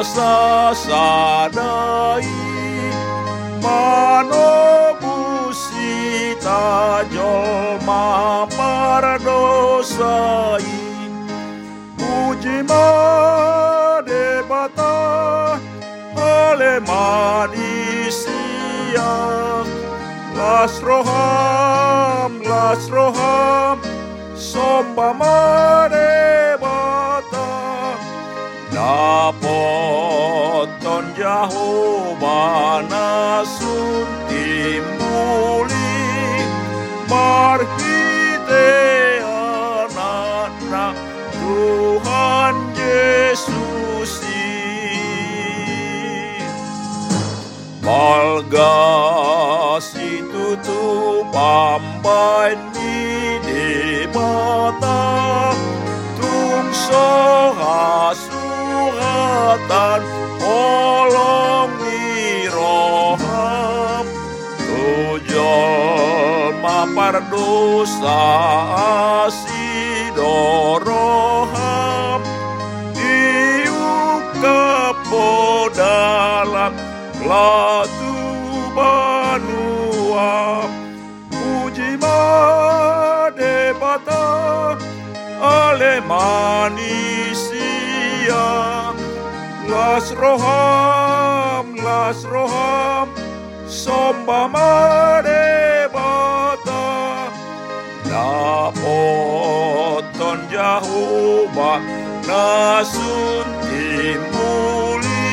Nasa sadai. Manobusita jolma pardosai. Puji madebata ale manisia Las roham, Napoton Jehovah nasun timbuli Marhite anak Tuhan Yesus Malgas itu tu pambai Tujol mapar dosa asidoroham Diuka dalam latu banua. Puji madebata ale manisia Las roham, las roham Somba Jehovah nasun timuli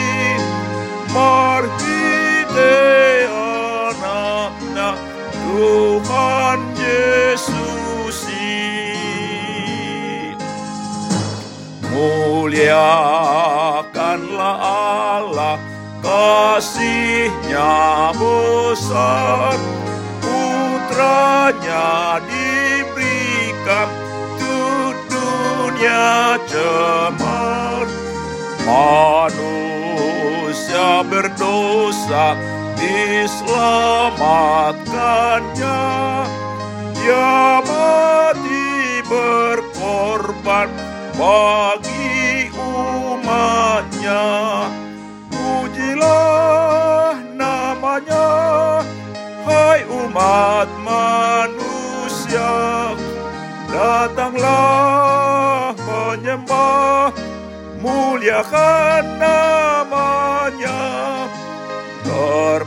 Marhite anaknya Tuhan Yesus Muliakanlah Allah kasihnya besar Putranya diberikan cemar Manusia berdosa diselamatkannya Dia mati berkorban bagi umatnya. Pujilah namanya Hai umat manusia. Datanglah Muliakan namanya. Terpujilah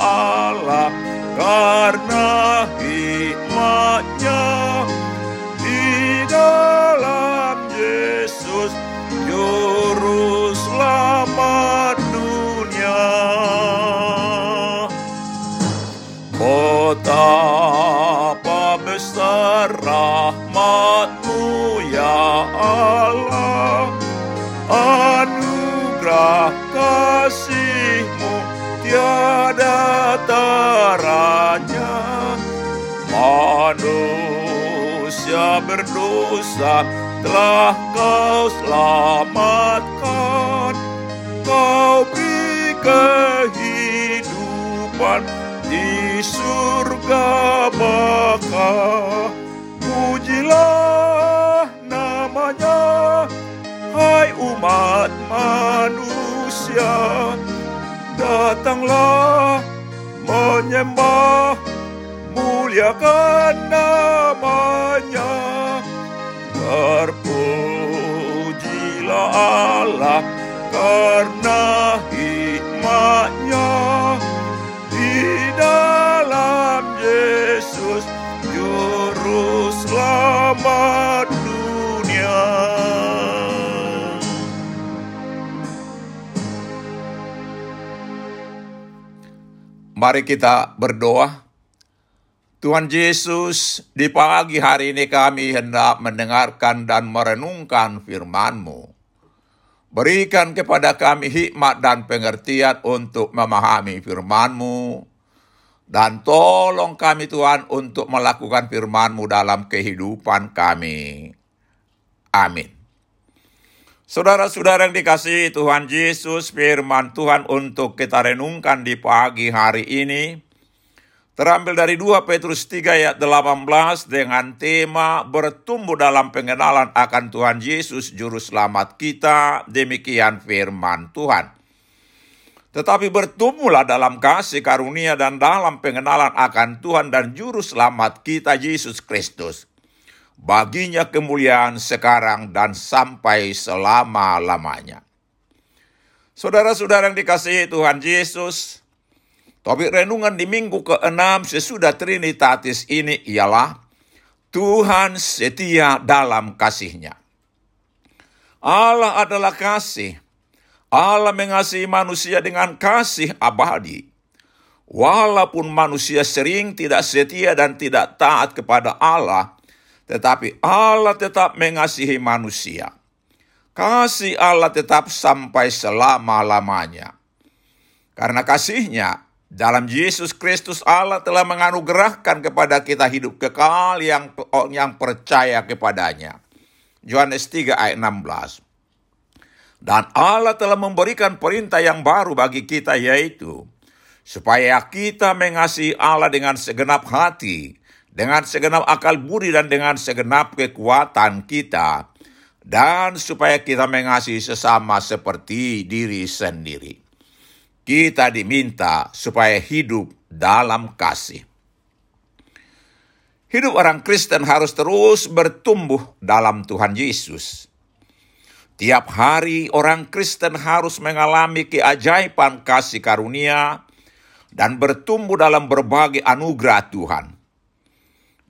Allah Karena berdosa telah kau selamatkan. Kau beri kehidupan di surga baka Pujilah namanya Hai umat manusia. Datanglah menyembah Muliakan Allah karena hikmatnya di dalam Yesus Juru Selamat dunia. Mari kita berdoa. Tuhan Yesus, di pagi hari ini kami hendak mendengarkan dan merenungkan firman-Mu. Berikan kepada kami hikmat dan pengertian untuk memahami firman-Mu. Dan tolong kami Tuhan untuk melakukan firman-Mu dalam kehidupan kami. Amin. Saudara-saudara yang dikasihi Tuhan Yesus, firman Tuhan untuk kita renungkan di pagi hari ini, terambil dari 2 Petrus 3 ayat 18 dengan tema bertumbuh dalam pengenalan akan Tuhan Yesus Juru Selamat kita, demikian firman Tuhan. Tetapi bertumbuhlah dalam kasih karunia dan dalam pengenalan akan Tuhan dan Juru Selamat kita Yesus Kristus baginya kemuliaan sekarang dan sampai selama-lamanya. Saudara-saudara yang dikasihi Tuhan Yesus, topik renungan di minggu ke-6 sesudah Trinitatis ini ialah Tuhan setia dalam kasihnya. Allah adalah kasih. Allah mengasihi manusia dengan kasih abadi. Walaupun manusia sering tidak setia dan tidak taat kepada Allah, tetapi Allah tetap mengasihi manusia. Kasih Allah tetap sampai selama-lamanya. Karena kasihnya, dalam Yesus Kristus Allah telah menganugerahkan kepada kita hidup kekal yang yang percaya kepadanya. Yohanes 3 ayat 16. Dan Allah telah memberikan perintah yang baru bagi kita yaitu supaya kita mengasihi Allah dengan segenap hati, dengan segenap akal budi dan dengan segenap kekuatan kita, dan supaya kita mengasihi sesama seperti diri sendiri. Kita diminta supaya hidup dalam kasih. Hidup orang Kristen harus terus bertumbuh dalam Tuhan Yesus. Tiap hari orang Kristen harus mengalami keajaiban kasih karunia dan bertumbuh dalam berbagai anugerah Tuhan.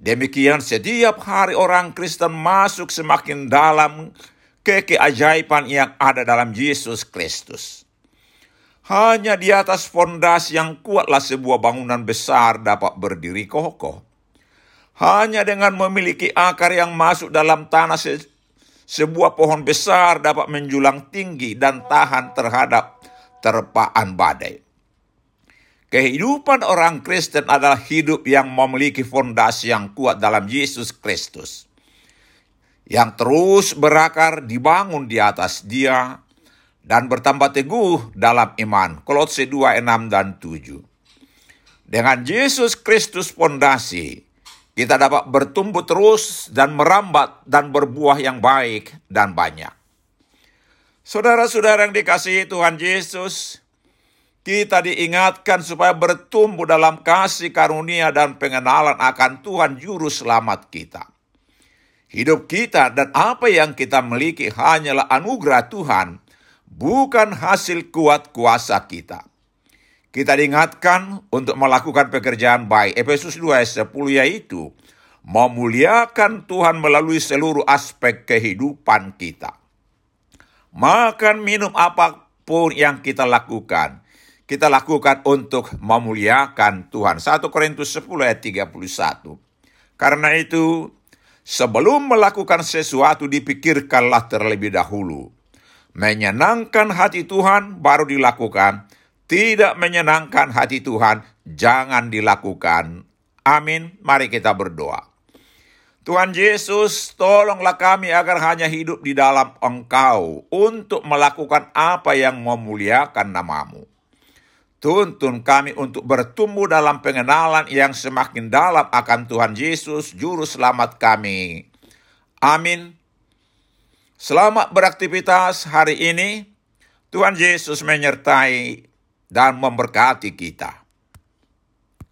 Demikian setiap hari orang Kristen masuk semakin dalam ke keajaiban yang ada dalam Yesus Kristus. Hanya di atas fondasi yang kuatlah sebuah bangunan besar dapat berdiri kokoh. Hanya dengan memiliki akar yang masuk dalam tanah se sebuah pohon besar dapat menjulang tinggi dan tahan terhadap terpaan badai. Kehidupan orang Kristen adalah hidup yang memiliki fondasi yang kuat dalam Yesus Kristus. Yang terus berakar dibangun di atas dia dan bertambah teguh dalam iman. Kolose 2, 6 dan 7. Dengan Yesus Kristus fondasi, kita dapat bertumbuh terus dan merambat dan berbuah yang baik dan banyak. Saudara-saudara yang dikasihi Tuhan Yesus, kita diingatkan supaya bertumbuh dalam kasih karunia dan pengenalan akan Tuhan Juru Selamat kita. Hidup kita dan apa yang kita miliki hanyalah anugerah Tuhan, bukan hasil kuat kuasa kita. Kita diingatkan untuk melakukan pekerjaan baik. Efesus 2 ayat 10 yaitu memuliakan Tuhan melalui seluruh aspek kehidupan kita. Makan minum apa pun yang kita lakukan, kita lakukan untuk memuliakan Tuhan. 1 Korintus 10 ayat 31. Karena itu, sebelum melakukan sesuatu dipikirkanlah terlebih dahulu. Menyenangkan hati Tuhan baru dilakukan. Tidak menyenangkan hati Tuhan jangan dilakukan. Amin. Mari kita berdoa. Tuhan Yesus, tolonglah kami agar hanya hidup di dalam Engkau untuk melakukan apa yang memuliakan namamu. Tuntun kami untuk bertumbuh dalam pengenalan yang semakin dalam akan Tuhan Yesus, Juru Selamat kami. Amin. Selamat beraktivitas hari ini. Tuhan Yesus menyertai dan memberkati kita.